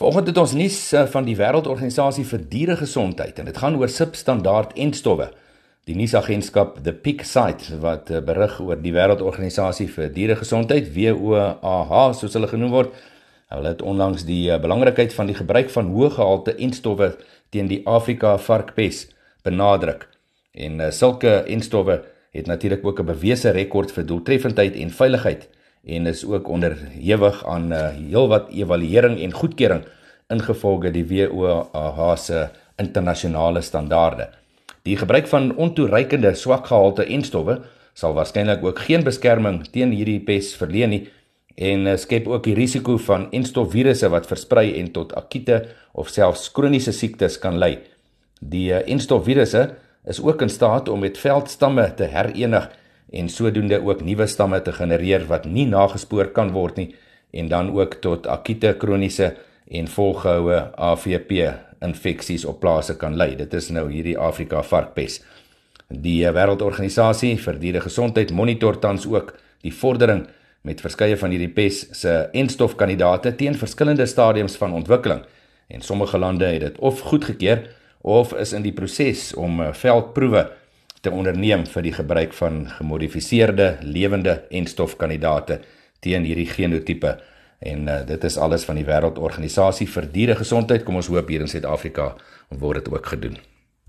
Vanoggend het ons nuus eh, van die Wêreldorganisasie vir Dieregesondheid en dit gaan oor substandaard enstowwe. Die nuusagentskap The Peak Site wat eh, berig oor die Wêreldorganisasie vir Dieregesondheid WOAH soos hulle genoem word, hulle het onlangs die eh, belangrikheid van die gebruik van hoë gehalte enstowwe teen die Afrika varkpes benadruk. En sulke enstowwe het natuurlik ook 'n bewese rekord vir doeltreffendheid en veiligheid en is ook onderhewig aan uh, heelwat evaluering en goedkeuring ingevolge die WOAH se internasionale standaarde. Die gebruik van ontoereikende swak gehalte enstowwe sal waarskynlik ook geen beskerming teen hierdie pes verleen nie en uh, skep ook die risiko van enstofvirusse wat versprei en tot akute of selfs kroniese siektes kan lei. Die uh, enstofvirusse is ook in staat om met veldstamme te herenig en sodoende ook nuwe stamme te genereer wat nie nagespoor kan word nie en dan ook tot akute kroniese en volgehoue AVP infeksies op plase kan lei. Dit is nou hierdie Afrika varkpes. Die Wêreldorganisasie vir Dieregesondheid monitor tans ook die vordering met verskeie van hierdie pes se enstofkandidate teen verskillende stadiums van ontwikkeling en sommige lande het dit of goedgekeur of is in die proses om eh, veldproewe te onderneem vir die gebruik van gemodifiseerde lewende en stofkandidate teen hierdie genotipe. En uh, dit is alles van die wêreldorganisasie vir dieregesondheid. Kom ons hoop hier in Suid-Afrika word dit ook gedoen